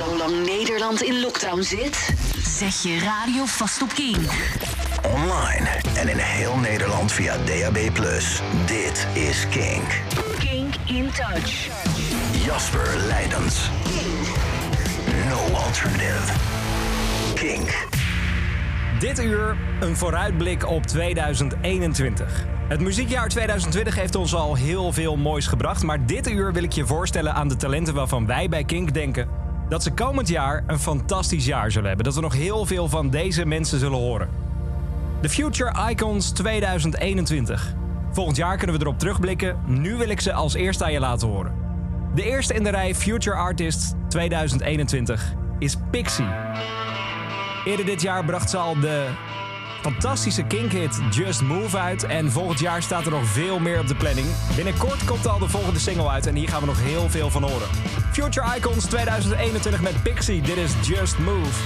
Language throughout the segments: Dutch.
Zolang Nederland in lockdown zit, zet je radio vast op King. Online en in heel Nederland via DAB+. Dit is Kink. Kink in touch. Jasper Leidens. No alternative. Kink. Dit uur een vooruitblik op 2021. Het muziekjaar 2020 heeft ons al heel veel moois gebracht, maar dit uur wil ik je voorstellen aan de talenten waarvan wij bij Kink denken dat ze komend jaar een fantastisch jaar zullen hebben. Dat we nog heel veel van deze mensen zullen horen. De Future Icons 2021. Volgend jaar kunnen we erop terugblikken. Nu wil ik ze als eerste aan je laten horen. De eerste in de rij Future Artist 2021 is Pixie. Eerder dit jaar bracht ze al de fantastische kinkhit Just Move uit. En volgend jaar staat er nog veel meer op de planning. Binnenkort komt al de volgende single uit en hier gaan we nog heel veel van horen. Future Icons 2021 met Pixie. Dit is Just Move.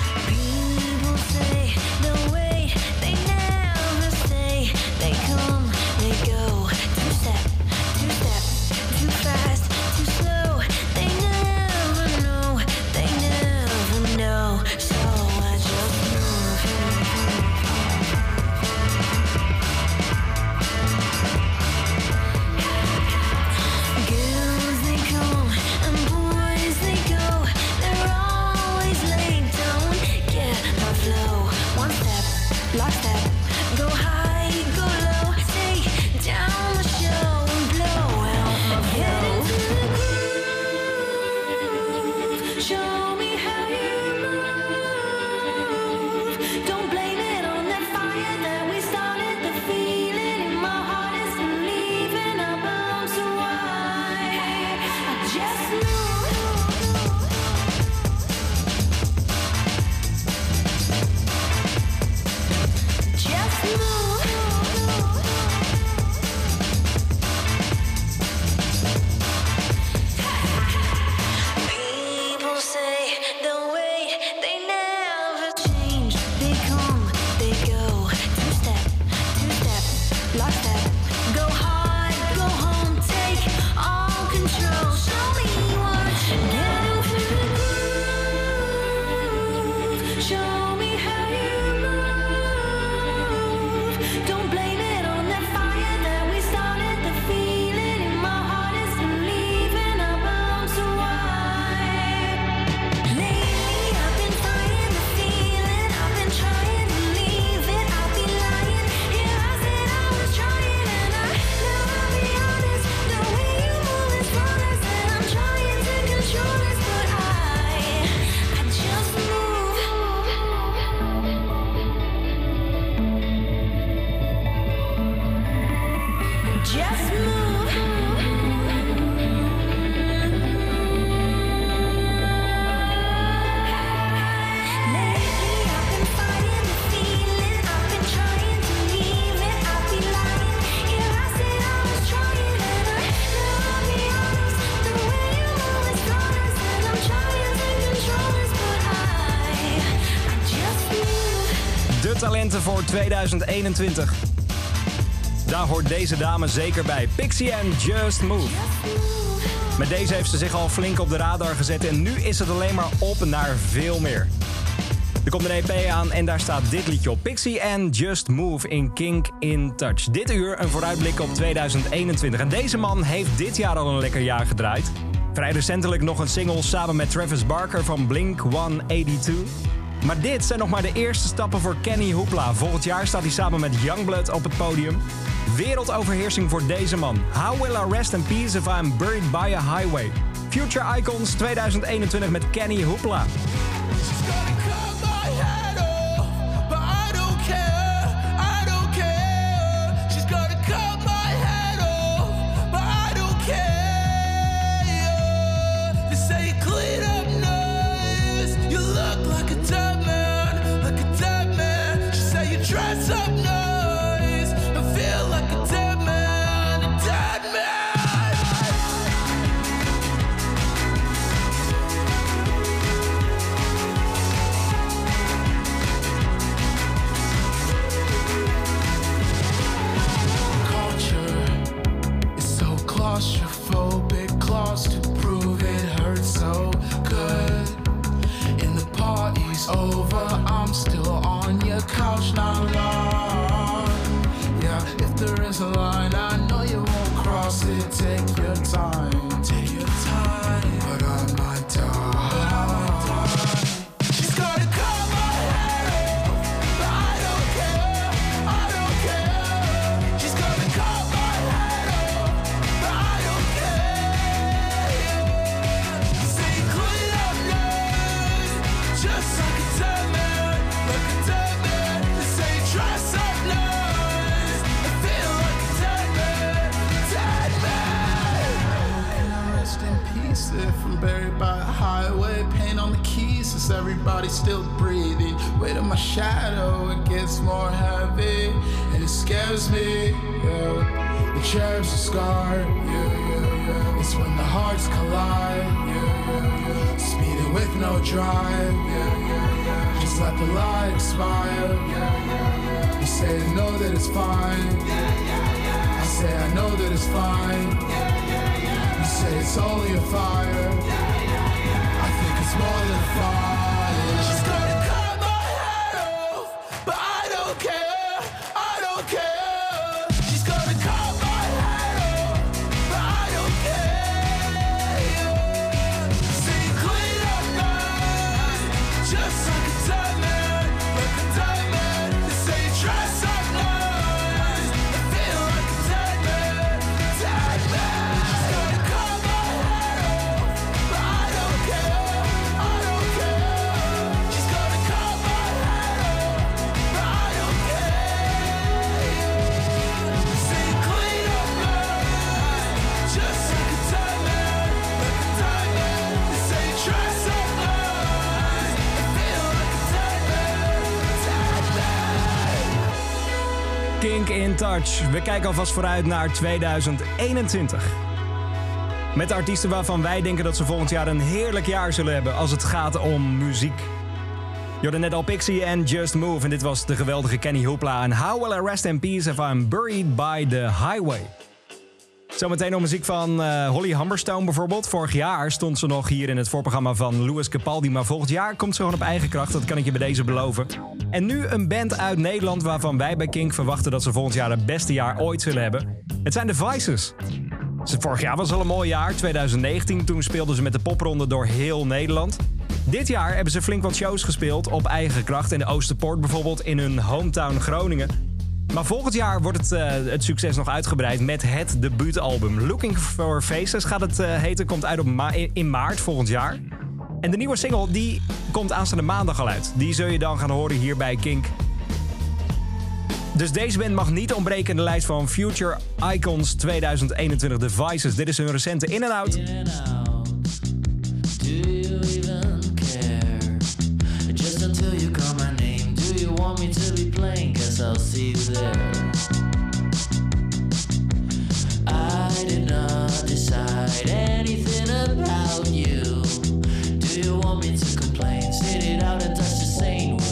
Voor 2021. Daar hoort deze dame zeker bij. Pixie en Just Move. Met deze heeft ze zich al flink op de radar gezet en nu is het alleen maar op naar veel meer. Er komt een EP aan en daar staat dit liedje op. Pixie en Just Move in Kink in Touch. Dit uur een vooruitblik op 2021. En deze man heeft dit jaar al een lekker jaar gedraaid. Vrij recentelijk nog een single samen met Travis Barker van Blink 182. Maar dit zijn nog maar de eerste stappen voor Kenny Hoopla. Volgend jaar staat hij samen met Youngblood op het podium. Wereldoverheersing voor deze man. How will I rest in peace if I'm buried by a highway? Future Icons 2021 met Kenny Hoopla. Gets more heavy, and it scares me. Yeah. The cherubs are scarred. Yeah, yeah, yeah. It's when the hearts collide. Yeah, yeah, yeah. Speeding with no drive. Yeah, yeah, yeah. Just let the light expire. Yeah, yeah, yeah. You say I know that it's fine. Yeah, yeah, yeah. I say I know that it's fine. Yeah, yeah, yeah. You say it's only a fire. Yeah, yeah, yeah. I think it's more than a fire. Touch. We kijken alvast vooruit naar 2021. Met artiesten waarvan wij denken dat ze volgend jaar een heerlijk jaar zullen hebben als het gaat om muziek. Hoorde net al Pixie en Just Move en dit was de geweldige Kenny Hoopla. En How Will I Rest in Peace If I'm Buried by the Highway. Zometeen nog muziek van eh, Holly Humberstone bijvoorbeeld. Vorig jaar stond ze nog hier in het voorprogramma van Louis Capaldi. Maar volgend jaar komt ze gewoon op eigen kracht. Dat kan ik je bij deze beloven. En nu een band uit Nederland waarvan wij bij Kink verwachten dat ze volgend jaar het beste jaar ooit zullen hebben. Het zijn de Vices. Dus Vorig jaar was al een mooi jaar, 2019. Toen speelden ze met de popronde door heel Nederland. Dit jaar hebben ze flink wat shows gespeeld op eigen kracht. In de Oosterpoort bijvoorbeeld, in hun hometown Groningen. Maar volgend jaar wordt het, eh, het succes nog uitgebreid met het debuutalbum. Looking for Faces gaat het eh, heten, komt uit op in maart volgend jaar. En de nieuwe single die komt aanstaande maandag al uit. Die zul je dan gaan horen hier bij Kink. Dus deze band mag niet ontbreken in de lijst van Future Icons 2021 Devices. Dit is hun recente In and Out. Guess I'll see you there. I did not decide anything about you. Do you want me to complain? Sit it out and touch the sane.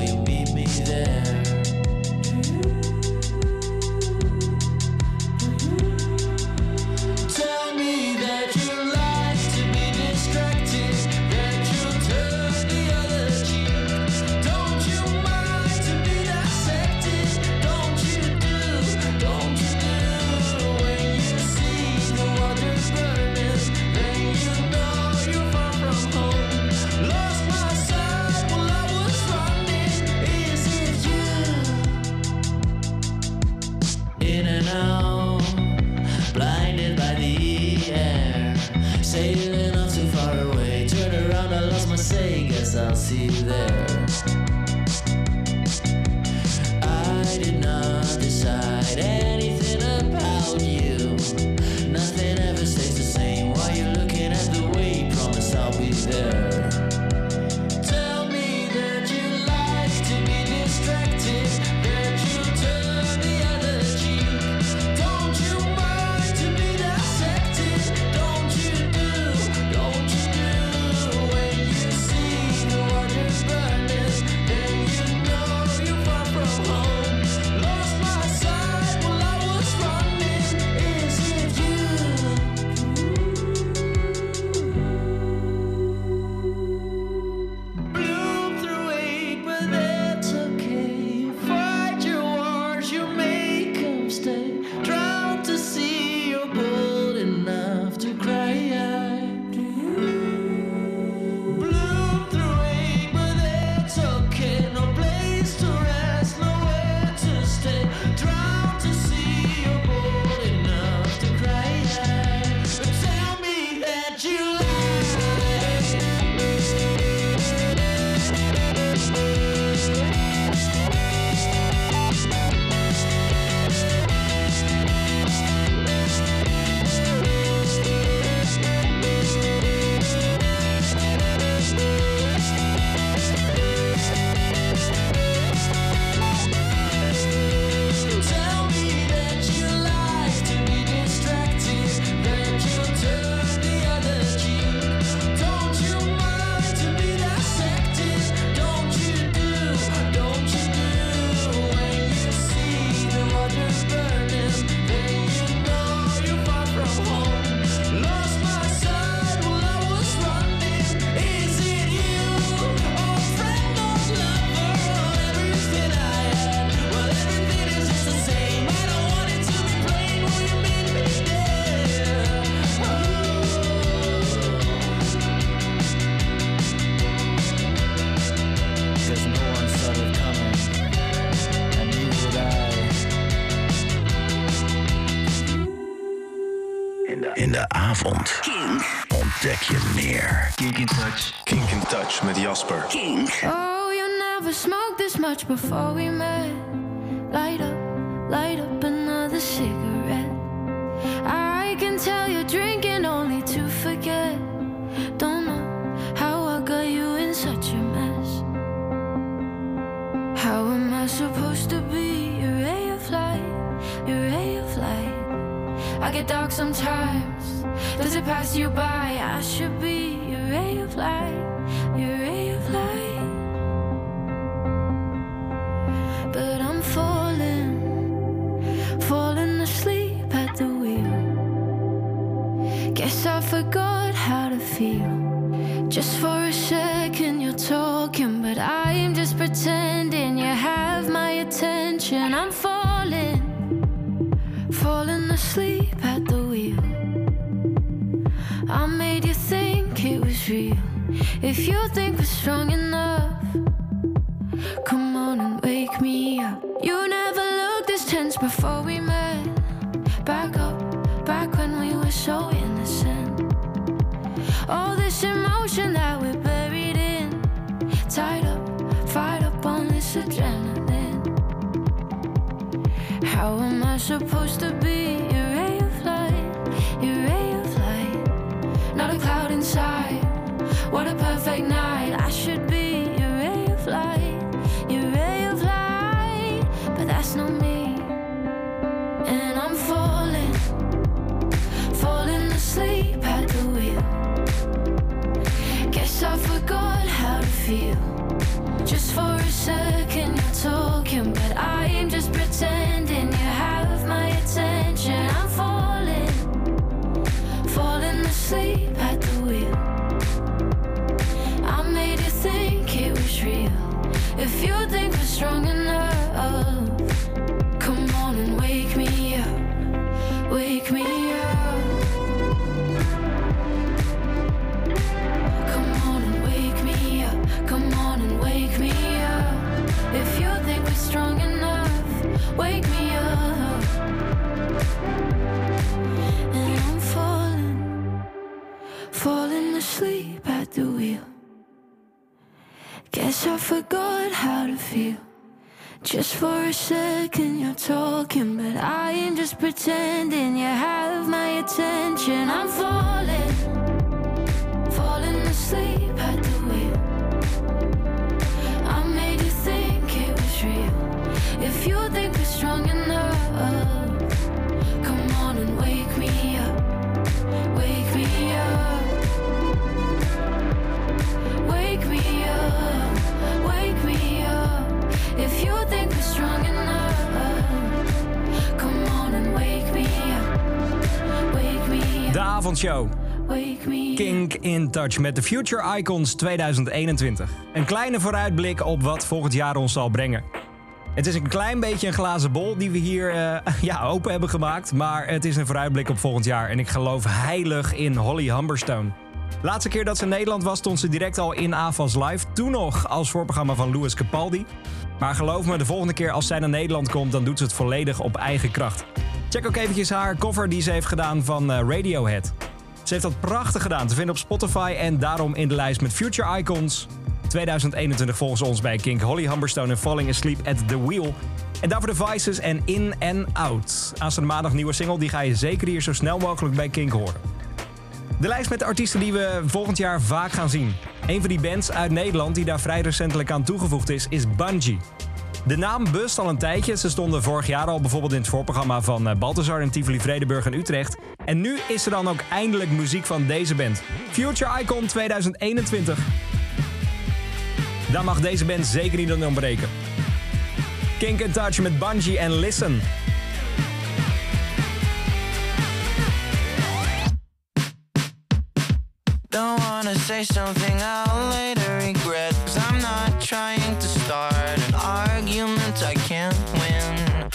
I'll see you there. Before we met. Light up, light up another cigarette. I can tell you're drinking only to forget. Don't know how I got you in such a mess. How am I supposed to be your ray of light, your ray of light? I get dark sometimes. Does it pass you by? I should be your ray of light, falling, falling asleep at the wheel. I made you think it was real. If you think we're strong enough, come on and wake me up. You never looked this tense before we met. Supposed to be your ray of light, your ray of light? Not a cloud inside. What a perfect night. I should be your ray of light, your ray of light, but that's not me. And I'm falling, falling asleep at the wheel. Guess I forgot how to feel. Strong enough, come on and wake me up, wake me up. Come on and wake me up. Come on and wake me up. If you think we're strong enough, wake me up. And I'm falling, falling asleep at the wheel. Guess I forgot how to feel. Just for a second you're talking, but I am just pretending. You have avondshow. Kink in Touch met de Future Icons 2021. Een kleine vooruitblik op wat volgend jaar ons zal brengen. Het is een klein beetje een glazen bol die we hier eh, ja, open hebben gemaakt. Maar het is een vooruitblik op volgend jaar. En ik geloof heilig in Holly Humberstone. Laatste keer dat ze in Nederland was, stond ze direct al in AFAS Live. Toen nog als voorprogramma van Louis Capaldi. Maar geloof me, de volgende keer als zij naar Nederland komt, dan doet ze het volledig op eigen kracht. Check ook eventjes haar cover die ze heeft gedaan van eh, Radiohead. Ze heeft dat prachtig gedaan, te vinden op Spotify en daarom in de lijst met Future Icons. 2021 volgens ons bij Kink Holly Humberstone en Falling Asleep at the Wheel. En daarvoor de Vices en In and Out. Aanstaande maandag nieuwe single, die ga je zeker hier zo snel mogelijk bij Kink horen. De lijst met de artiesten die we volgend jaar vaak gaan zien. Een van die bands uit Nederland die daar vrij recentelijk aan toegevoegd is, is Bungie. De naam bust al een tijdje. Ze stonden vorig jaar al bijvoorbeeld in het voorprogramma van eh, Balthazar in Tivoli, Vredenburg en Utrecht. En nu is er dan ook eindelijk muziek van deze band. Future Icon 2021. Daar mag deze band zeker niet aan ontbreken. Kink in Touch met Bungie en Listen. Don't wanna say something I'll later regret. Cause I'm not trying to start an argument I can't win.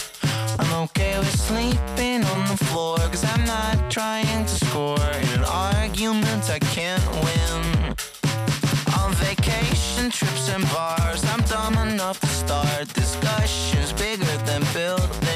I'm okay with sleeping on the floor. Cause I'm not trying to score in an argument I can't win. On vacation trips and bars, I'm dumb enough to start discussions bigger than buildings.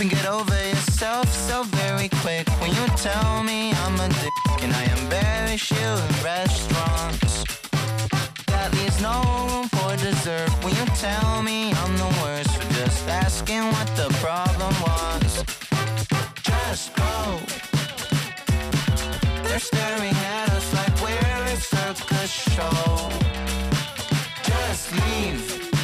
And get over yourself so very quick. When you tell me I'm a dick and I embarrass you in restaurants. That leaves no room for dessert. When you tell me I'm the worst for just asking what the problem was. Just go. They're staring at us like we're a circus show. Just leave.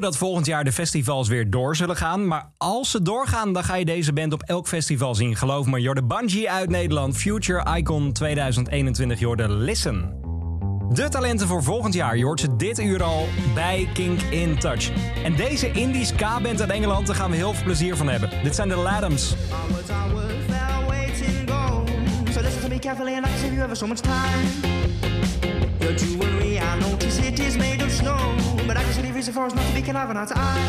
Dat volgend jaar de festivals weer door zullen gaan. Maar als ze doorgaan, dan ga je deze band op elk festival zien. Geloof me, Jorde Bungie uit Nederland. Future Icon 2021, Jorde Listen. De talenten voor volgend jaar, je hoort ze dit uur al bij Kink in Touch. En deze indie ska-band uit Engeland, daar gaan we heel veel plezier van hebben. Dit zijn de go. So listen to me carefully and I can save you ever so much time. Reason for us not to be conniving eye to eye.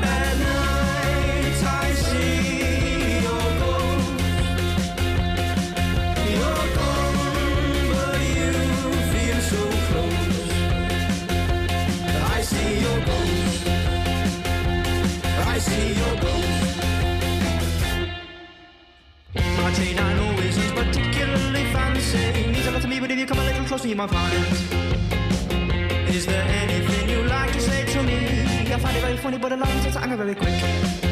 At night I see your ghost. You're gone, but you feel so close. I see your ghost. I see your ghost. My chain I know isn't particularly fancy. Means a lot to me, but if you come a little closer, you might find. Is there anything you'd like to say to me? I find it very funny, but a lot of takes anger very quick.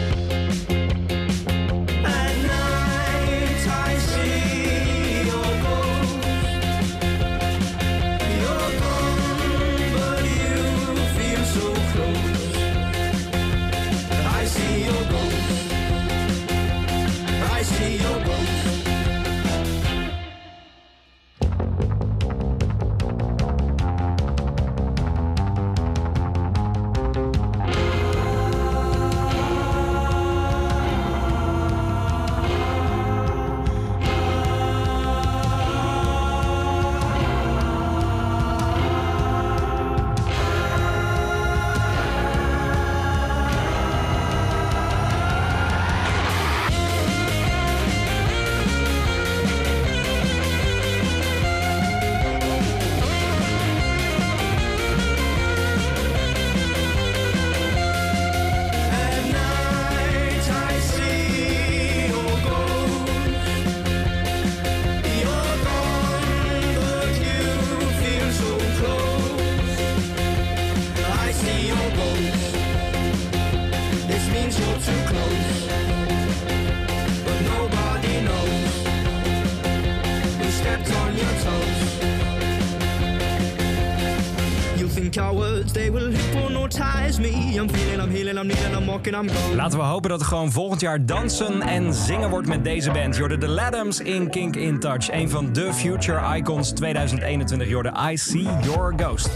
Laten we hopen dat er gewoon volgend jaar dansen en zingen wordt met deze band. Jorde de Ladams in Kink in Touch. Een van de Future Icons 2021. Jorde I See Your Ghost.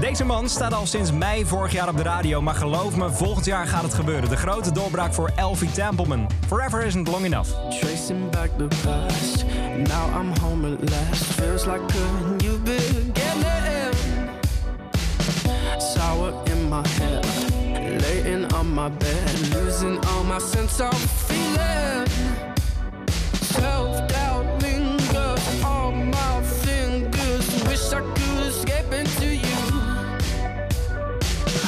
Deze man staat al sinds mei vorig jaar op de radio, maar geloof me, volgend jaar gaat het gebeuren. De grote doorbraak voor Elfie Templeman. Forever isn't long enough. Tracing back the past. Now I'm home at last. Feels like a new beginning. Sour in my head. My bed. Losing all my sense of feeling. Self doubt lingers on my fingers. Wish I could escape into you.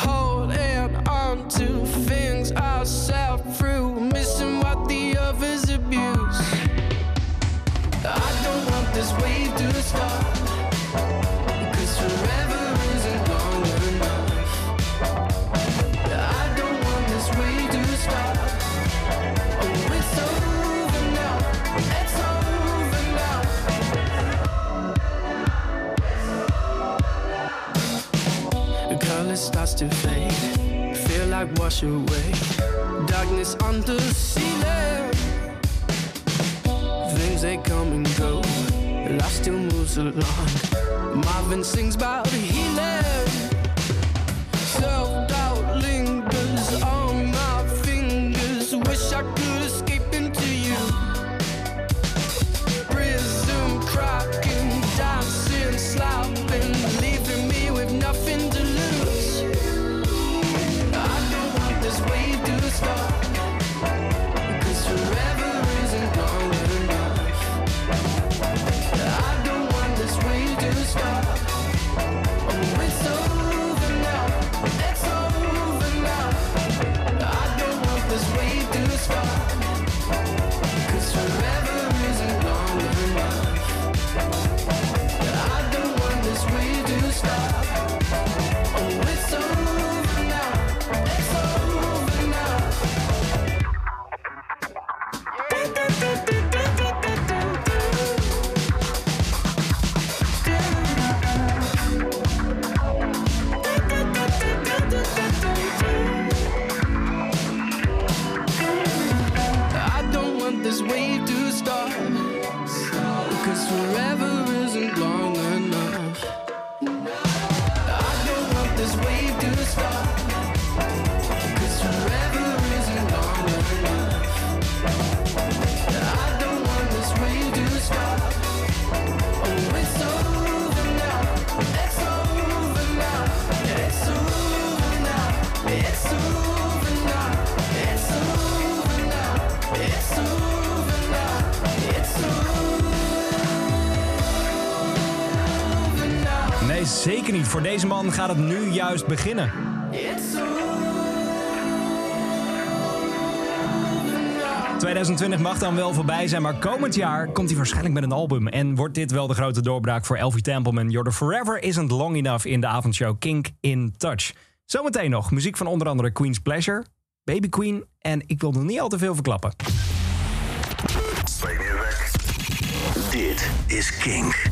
Holding on to things I sat through. Missing what the others abuse. I don't want this wave to stop. Wash away. Darkness on the ceiling. Things they come and go. Life still moves along. Marvin sings about healing. Zeker niet. Voor deze man gaat het nu juist beginnen. It's over 2020 mag dan wel voorbij zijn, maar komend jaar komt hij waarschijnlijk met een album. En wordt dit wel de grote doorbraak voor Elfie Templeman? Your Forever Isn't Long Enough in de avondshow Kink in Touch. Zometeen nog muziek van onder andere Queen's Pleasure, Baby Queen en ik wil nog niet al te veel verklappen. Dit is Kink.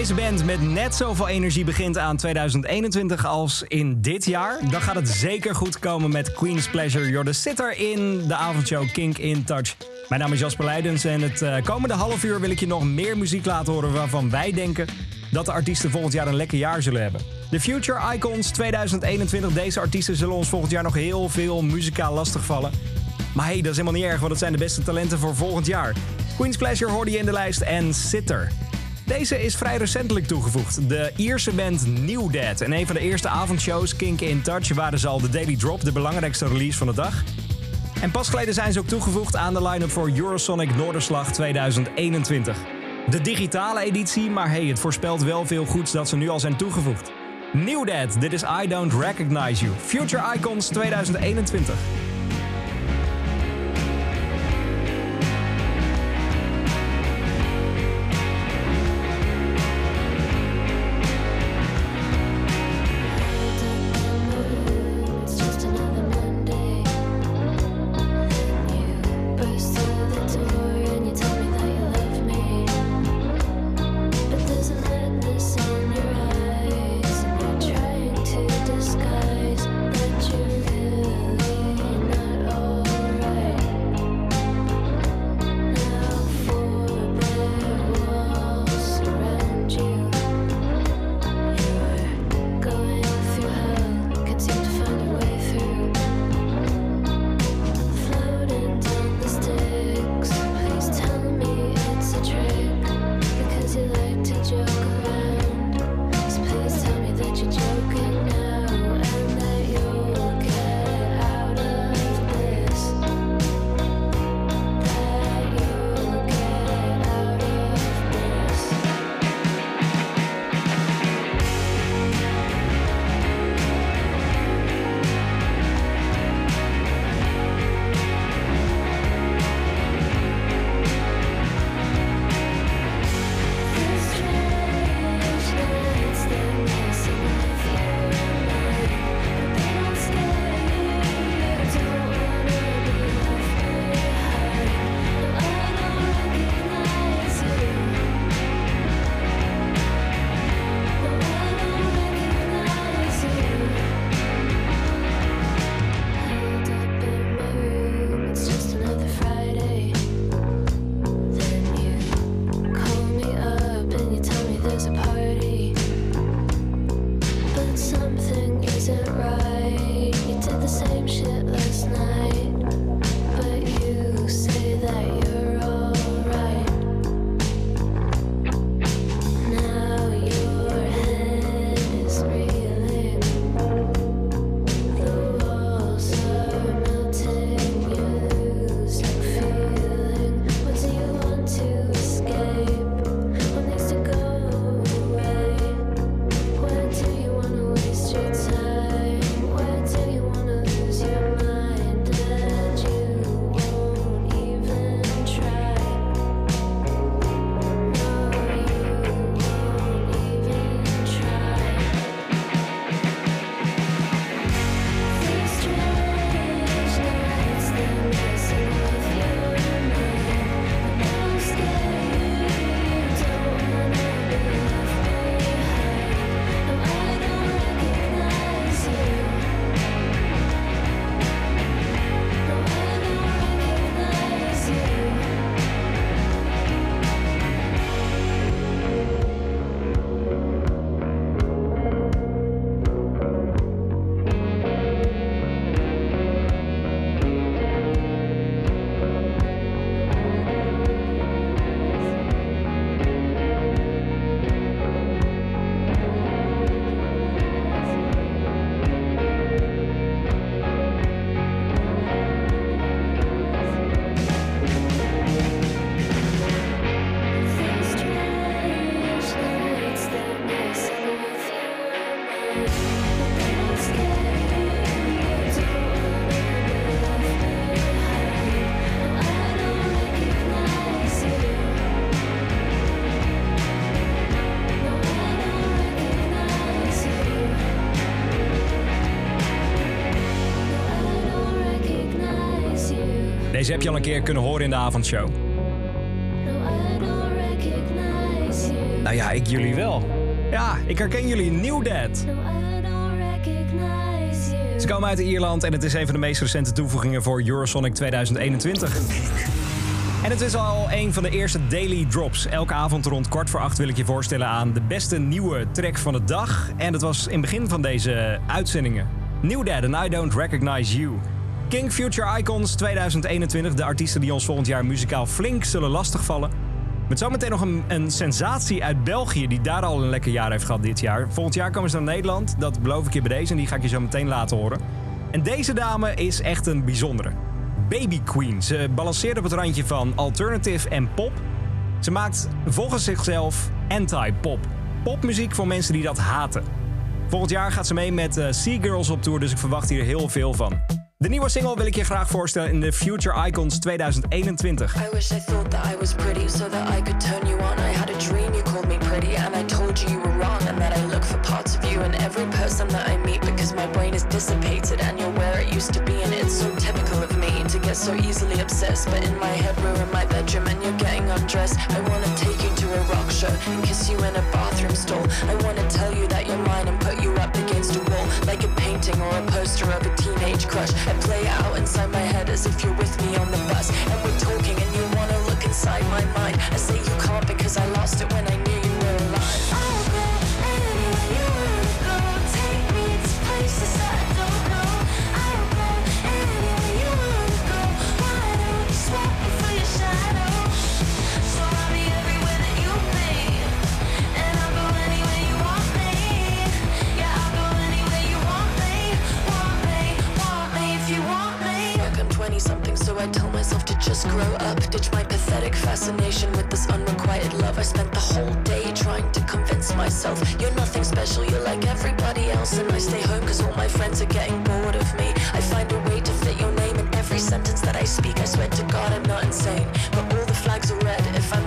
Deze band met net zoveel energie begint aan 2021 als in dit jaar, dan gaat het zeker goed komen met Queen's Pleasure. You're the sitter in de avondshow Kink in Touch. Mijn naam is Jasper Leidens en het eh, komende half uur wil ik je nog meer muziek laten horen waarvan wij denken dat de artiesten volgend jaar een lekker jaar zullen hebben. De Future Icons 2021, deze artiesten zullen ons volgend jaar nog heel veel muzikaal lastigvallen. Maar hey, dat is helemaal niet erg, want het zijn de beste talenten voor volgend jaar. Queen's Pleasure hoorde je in de lijst en Sitter. Deze is vrij recentelijk toegevoegd. De Ierse band New Dead. En een van de eerste avondshows, Kink in Touch, waren ze al de Daily Drop, de belangrijkste release van de dag. En pas geleden zijn ze ook toegevoegd aan de line-up voor Eurosonic Noorderslag 2021. De digitale editie, maar hey, het voorspelt wel veel goeds dat ze nu al zijn toegevoegd. New Dead, dit is I Don't Recognize You. Future Icons 2021. Deze heb je al een keer kunnen horen in de avondshow. Nou ja, ik jullie wel. Ja, ik herken jullie. New Dad. Ze komen uit Ierland en het is een van de meest recente toevoegingen voor Eurosonic 2021. En het is al een van de eerste daily drops. Elke avond rond kwart voor acht wil ik je voorstellen aan de beste nieuwe track van de dag. En dat was in het begin van deze uitzendingen. New Dad and I Don't Recognize You. King Future Icons 2021. De artiesten die ons volgend jaar muzikaal flink zullen lastigvallen. Met zometeen nog een, een sensatie uit België die daar al een lekker jaar heeft gehad dit jaar. Volgend jaar komen ze naar Nederland. Dat beloof ik je bij deze en die ga ik je zo meteen laten horen. En deze dame is echt een bijzondere. Baby Queen. Ze balanceert op het randje van alternative en pop. Ze maakt volgens zichzelf anti-pop. Popmuziek voor mensen die dat haten. Volgend jaar gaat ze mee met eh, Sea Girls op tour, dus ik verwacht hier heel veel van. De nieuwe single wil ik je graag voorstellen in de Future Icons 2021. I wish I thought that I was pretty so that I could turn you on. I had a dream you called me pretty and I told you you were wrong and that I look for parts of you in every person that I meet because my brain is dissipated and you're where it used to be and it's so typical of me to get so easily obsessed. But in my head we're in my bedroom and you're getting undressed. I wanna take you to a rock show and kiss you in a bathroom stall. I wanna tell you that you're mine and put you against a wall like a painting or a poster of a teenage crush. I play out inside my head as if you're with me on the bus and we're talking and you wanna look inside my mind. I say you can't because I lost it when I knew you myself to just grow up. Ditch my pathetic fascination with this unrequited love. I spent the whole day trying to convince myself you're nothing special, you're like everybody else. And I stay home because all my friends are getting bored of me. I find a way to fit your name in every sentence that I speak. I swear to God, I'm not insane. But all the flags are red if I'm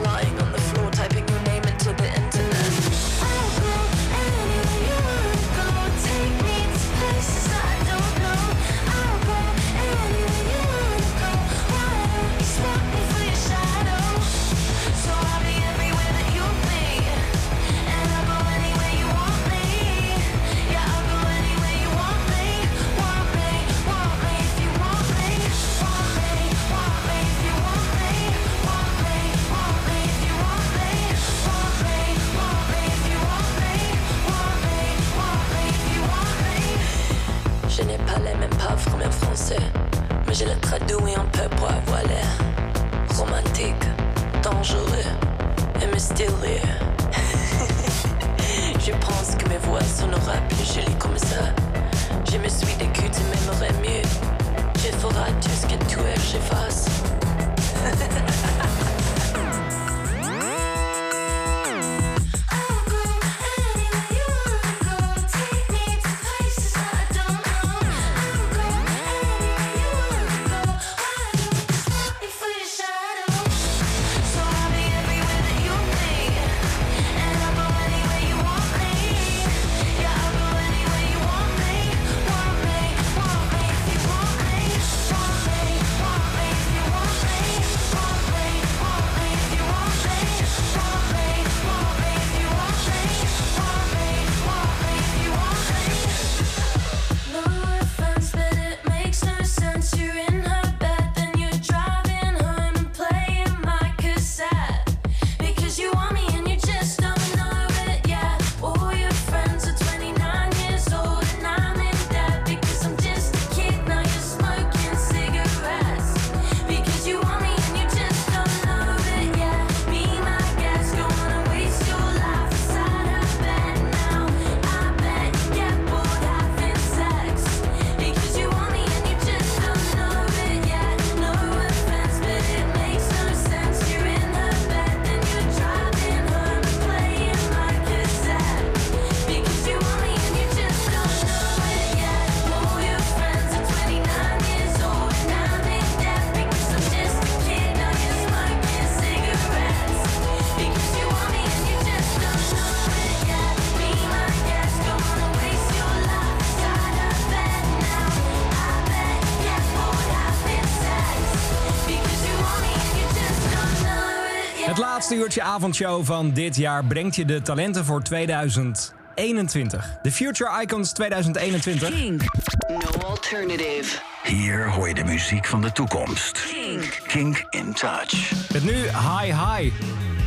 laatste uurtje avondshow van dit jaar brengt je de talenten voor 2021. De Future Icons 2021. Kink. No alternative. Hier hoor je de muziek van de toekomst. Kink. Kink in Touch. Met nu Hi Hi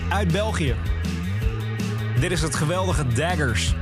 uit België. Dit is het geweldige Daggers.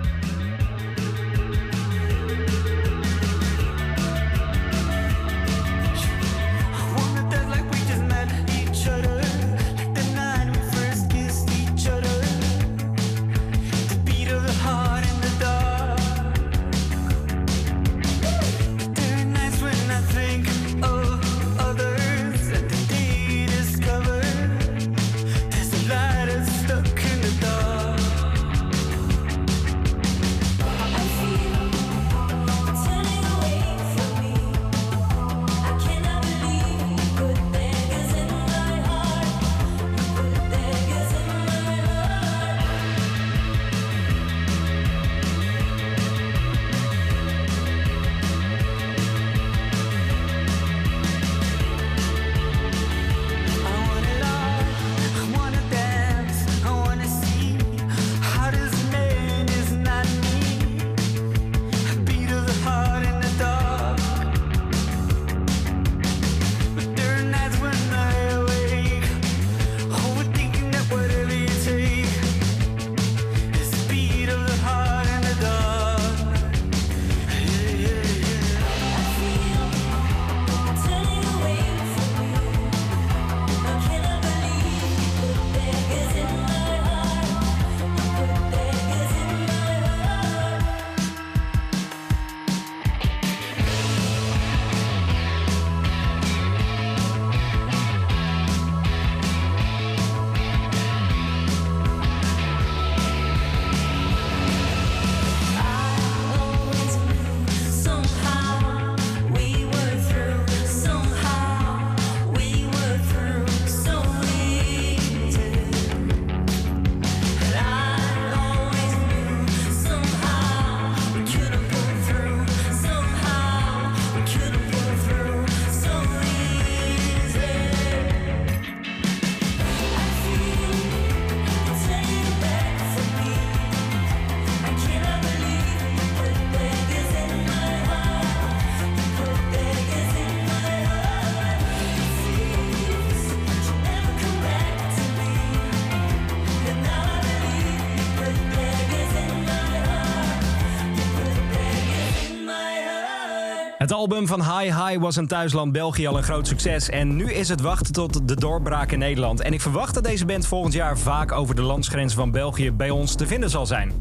Album van High High was in thuisland België al een groot succes. En nu is het wachten tot de doorbraak in Nederland. En ik verwacht dat deze band volgend jaar vaak over de landsgrenzen van België bij ons te vinden zal zijn.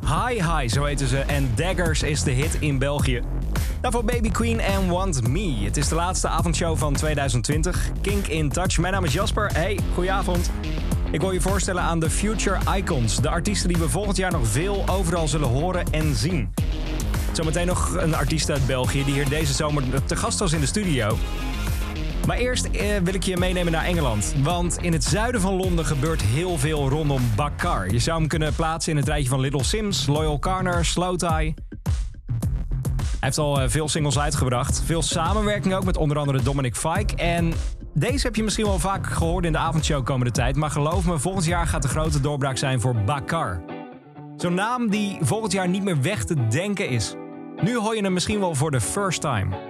High High, zo heten ze. En Daggers is de hit in België. Daarvoor Baby Queen en Want Me. Het is de laatste avondshow van 2020. Kink in Touch. Mijn naam is Jasper. Hey, goedenavond. Ik wil je voorstellen aan de Future Icons. De artiesten die we volgend jaar nog veel overal zullen horen en zien. Zometeen nog een artiest uit België die hier deze zomer te gast was in de studio. Maar eerst eh, wil ik je meenemen naar Engeland. Want in het zuiden van Londen gebeurt heel veel rondom Bakar. Je zou hem kunnen plaatsen in het rijtje van Little Sims, Loyal Carner, Slow Tie. Hij heeft al eh, veel singles uitgebracht. Veel samenwerking ook met onder andere Dominic Fike. En deze heb je misschien wel vaak gehoord in de avondshow komende tijd. Maar geloof me, volgend jaar gaat de grote doorbraak zijn voor Bakar. Zo'n naam die volgend jaar niet meer weg te denken is. Nu hoor je hem misschien wel voor de first time.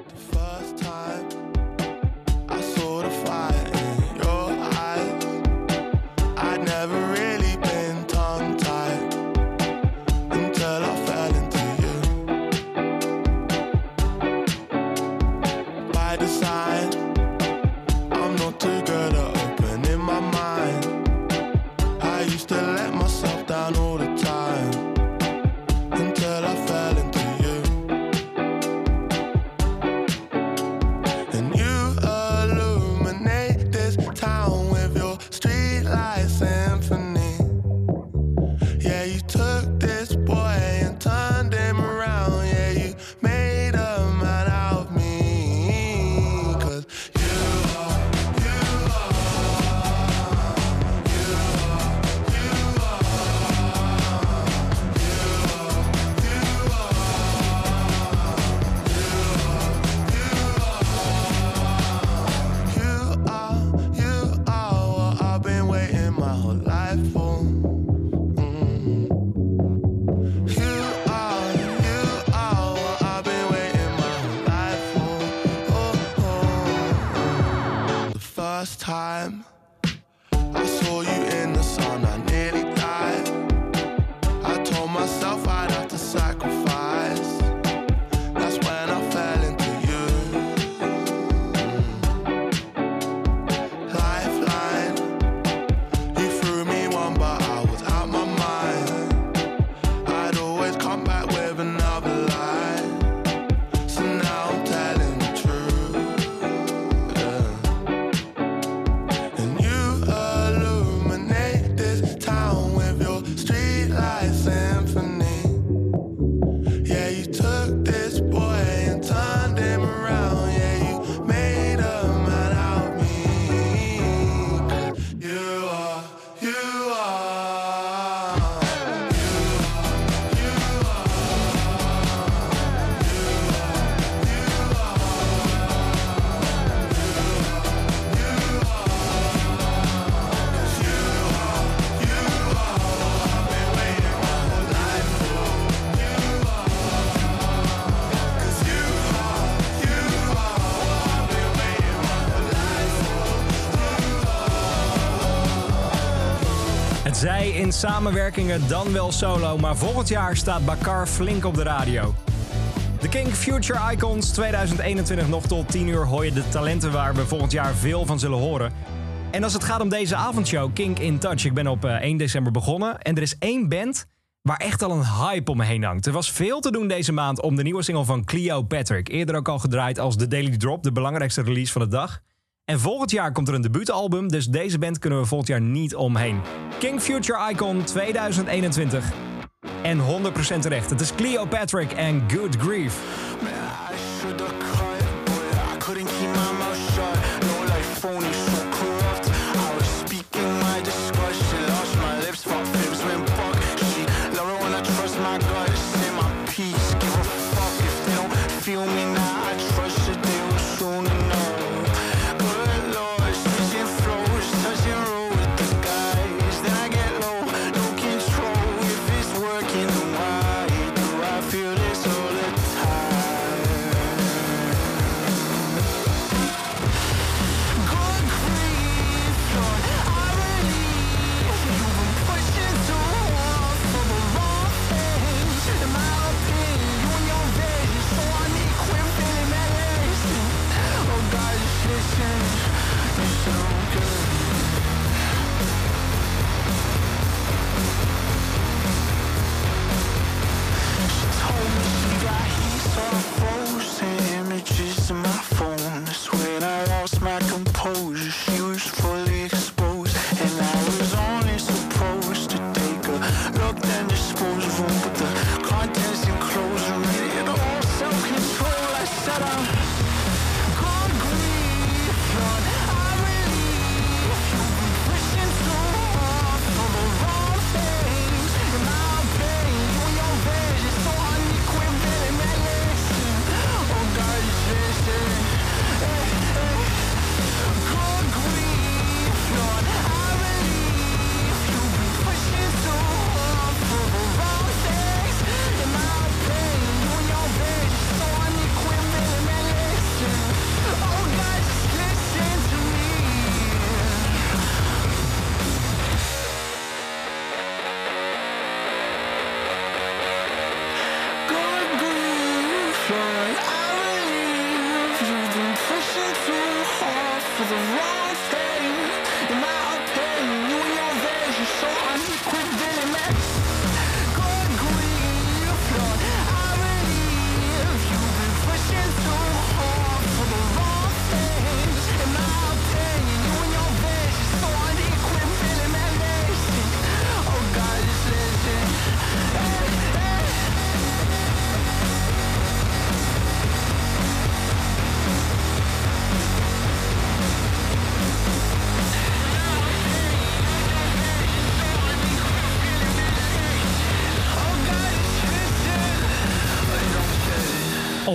In samenwerkingen dan wel solo, maar volgend jaar staat Bakar flink op de radio. De King Future Icons 2021 nog tot 10 uur hoor je de talenten waar we volgend jaar veel van zullen horen. En als het gaat om deze avondshow, Kink in Touch, ik ben op eh, 1 december begonnen en er is één band waar echt al een hype om me heen hangt. Er was veel te doen deze maand om de nieuwe single van Cleo Patrick. Eerder ook al gedraaid als The Daily Drop, de belangrijkste release van de dag. En volgend jaar komt er een debuutalbum, dus deze band kunnen we volgend jaar niet omheen. King Future Icon 2021. En 100% terecht. Het is Cleo Patrick en Good Grief.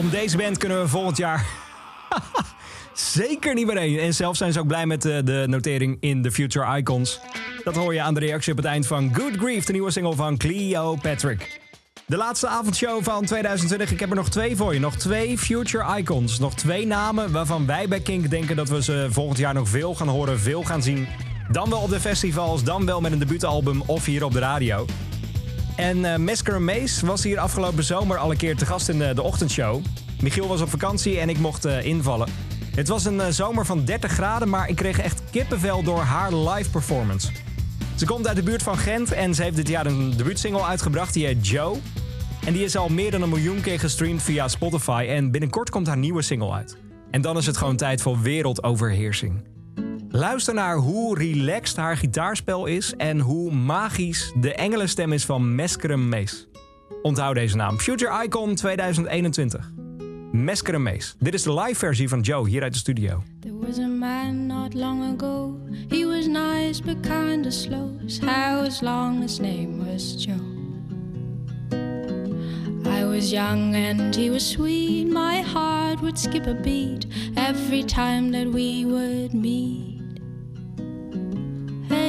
Om deze band kunnen we volgend jaar zeker niet meer heen. En zelf zijn ze ook blij met eh, de notering in de Future Icons. Dat hoor je aan de reactie op het eind van Good Grief, de nieuwe single van Cleo Patrick. De laatste avondshow van 2020. Ik heb er nog twee voor je. Nog twee Future Icons. Nog twee namen waarvan wij bij Kink denken dat we ze volgend jaar nog veel gaan horen, veel gaan zien. Dan wel op de festivals, dan wel met een debuutalbum of hier op de radio. En eh Mesker Mace was hier afgelopen zomer al een keer te gast in de, de ochtendshow. Michiel was op vakantie en ik mocht eh, invallen. Het was een eh, zomer van 30 graden, maar ik kreeg echt kippenvel door haar live performance. Ze komt uit de buurt van Gent en ze heeft dit jaar een debuutsingle uitgebracht. Die heet Joe. En die is al meer dan een miljoen keer gestreamd via Spotify. En binnenkort komt haar nieuwe single uit. En dan is het gewoon tijd voor wereldoverheersing. Luister naar hoe relaxed haar gitaarspel is en hoe magisch de engelenstem is van Meskerem Mees. Onthoud deze naam. Future Icon 2021. Meskerem Mees. Dit is de live versie van Joe hier uit de studio. There was a man not long ago. He was nice but kinda slow. His was long, his name was Joe. I was young and he was sweet. My heart would skip a beat every time that we would meet.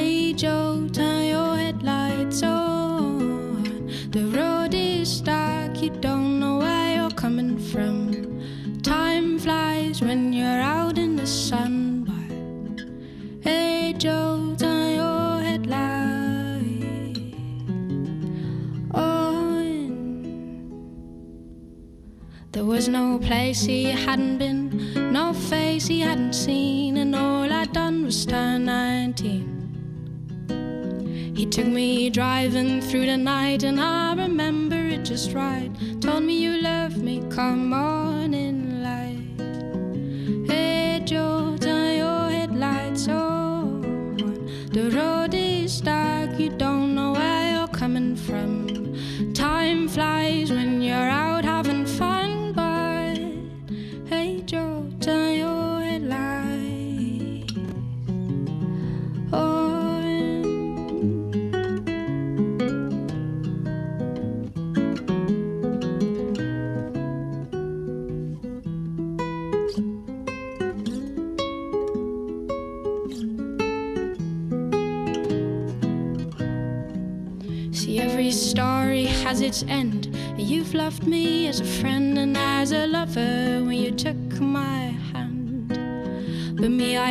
Hey Joe, turn your headlights on. The road is dark, you don't know where you're coming from. Time flies when you're out in the sun. But hey Joe, turn your headlights on. There was no place he hadn't been, no face he hadn't seen, and all I'd done was turn 19. He took me driving through the night, and I remember it just right. Told me you love me, come on in light. Hey Joe, turn your headlights on. The road is dark, you don't know where you're coming from. Time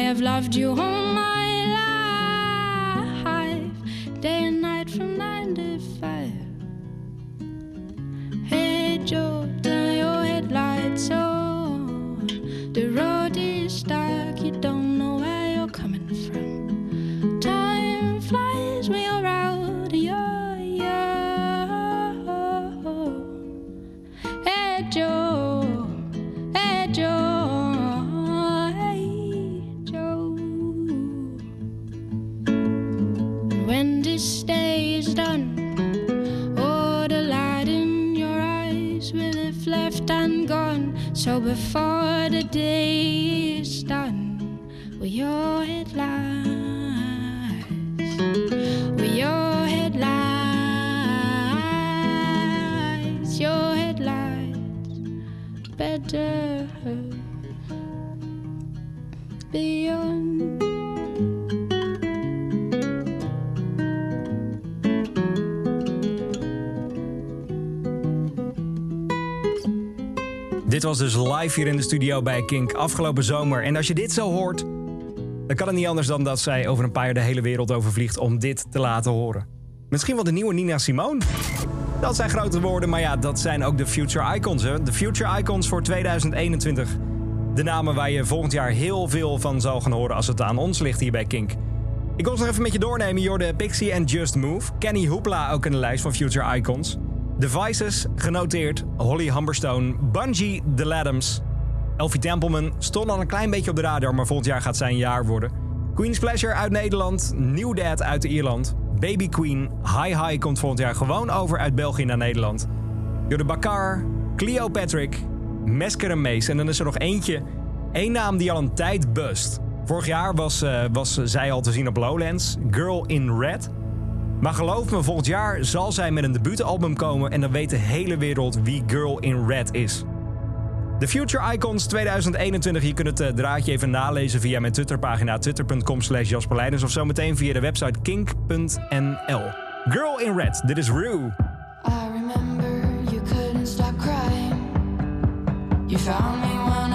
have loved you all Dit was dus live hier in de studio bij Kink afgelopen zomer. En als je dit zo hoort, dan kan het niet anders dan dat zij over een paar jaar de hele wereld overvliegt om dit te laten horen. Misschien wel de nieuwe Nina Simone. Dat zijn grote woorden, maar ja, dat zijn ook de Future Icons. Hè? De Future Icons voor 2021. De namen waar je volgend jaar heel veel van zal gaan horen als het aan ons ligt hier bij Kink. Ik wil ze nog even met je doornemen. Jorde Pixie en Just Move. Kenny Hoopla ook in de lijst van Future Icons. The Vices, genoteerd. Holly Humberstone. Bungie, The Laddams. Elfie Templeman stond al een klein beetje op de radar, maar volgend jaar gaat zij een jaar worden. Queen's Pleasure uit Nederland. New Dad uit Ierland. Baby Queen. High High komt volgend jaar gewoon over uit België naar Nederland. Jorde Bakar. Cleo Patrick. Mesker en. En dan is er nog eentje. Eén naam die al een tijd bust. Vorig jaar was, eh, was zij al te zien op Lowlands. Girl in Red. Maar geloof me, volgend jaar zal zij met een debuutalbum komen en dan weet de hele wereld wie Girl in Red is. De Future Icons 2021, je kunt het eh, draadje even nalezen via mijn Twitterpagina twitter.com slash Jasper Leidens of zometeen via de website kink.nl. Girl in Red, dit is Rue. I remember you couldn't stop crying. You found me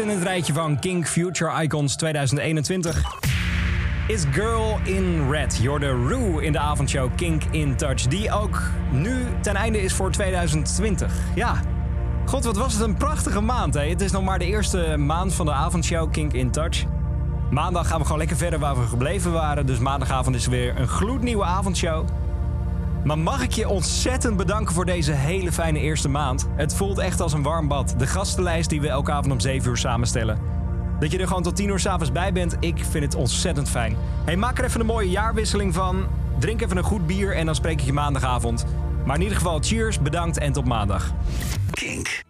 in het rijtje van King Future Icons 2021 is Girl in Red. Jorde Rue in de avondshow Kink in Touch. Die ook nu ten einde is voor 2020. Ja, god wat was het een prachtige maand. Hè? Het is nog maar de eerste maand van de avondshow Kink in Touch. Maandag gaan we gewoon lekker verder waar we gebleven waren. Dus maandagavond is weer een gloednieuwe avondshow. Maar mag ik je ontzettend bedanken voor deze hele fijne eerste maand. Het voelt echt als een warm bad. De gastenlijst die we elke avond om 7 uur samenstellen. Dat je er gewoon tot 10 uur s'avonds bij bent, ik vind het ontzettend fijn. Hey, maak er even een mooie jaarwisseling van. Drink even een goed bier en dan spreek ik je maandagavond. Maar in ieder geval, cheers, bedankt en tot maandag. Kink.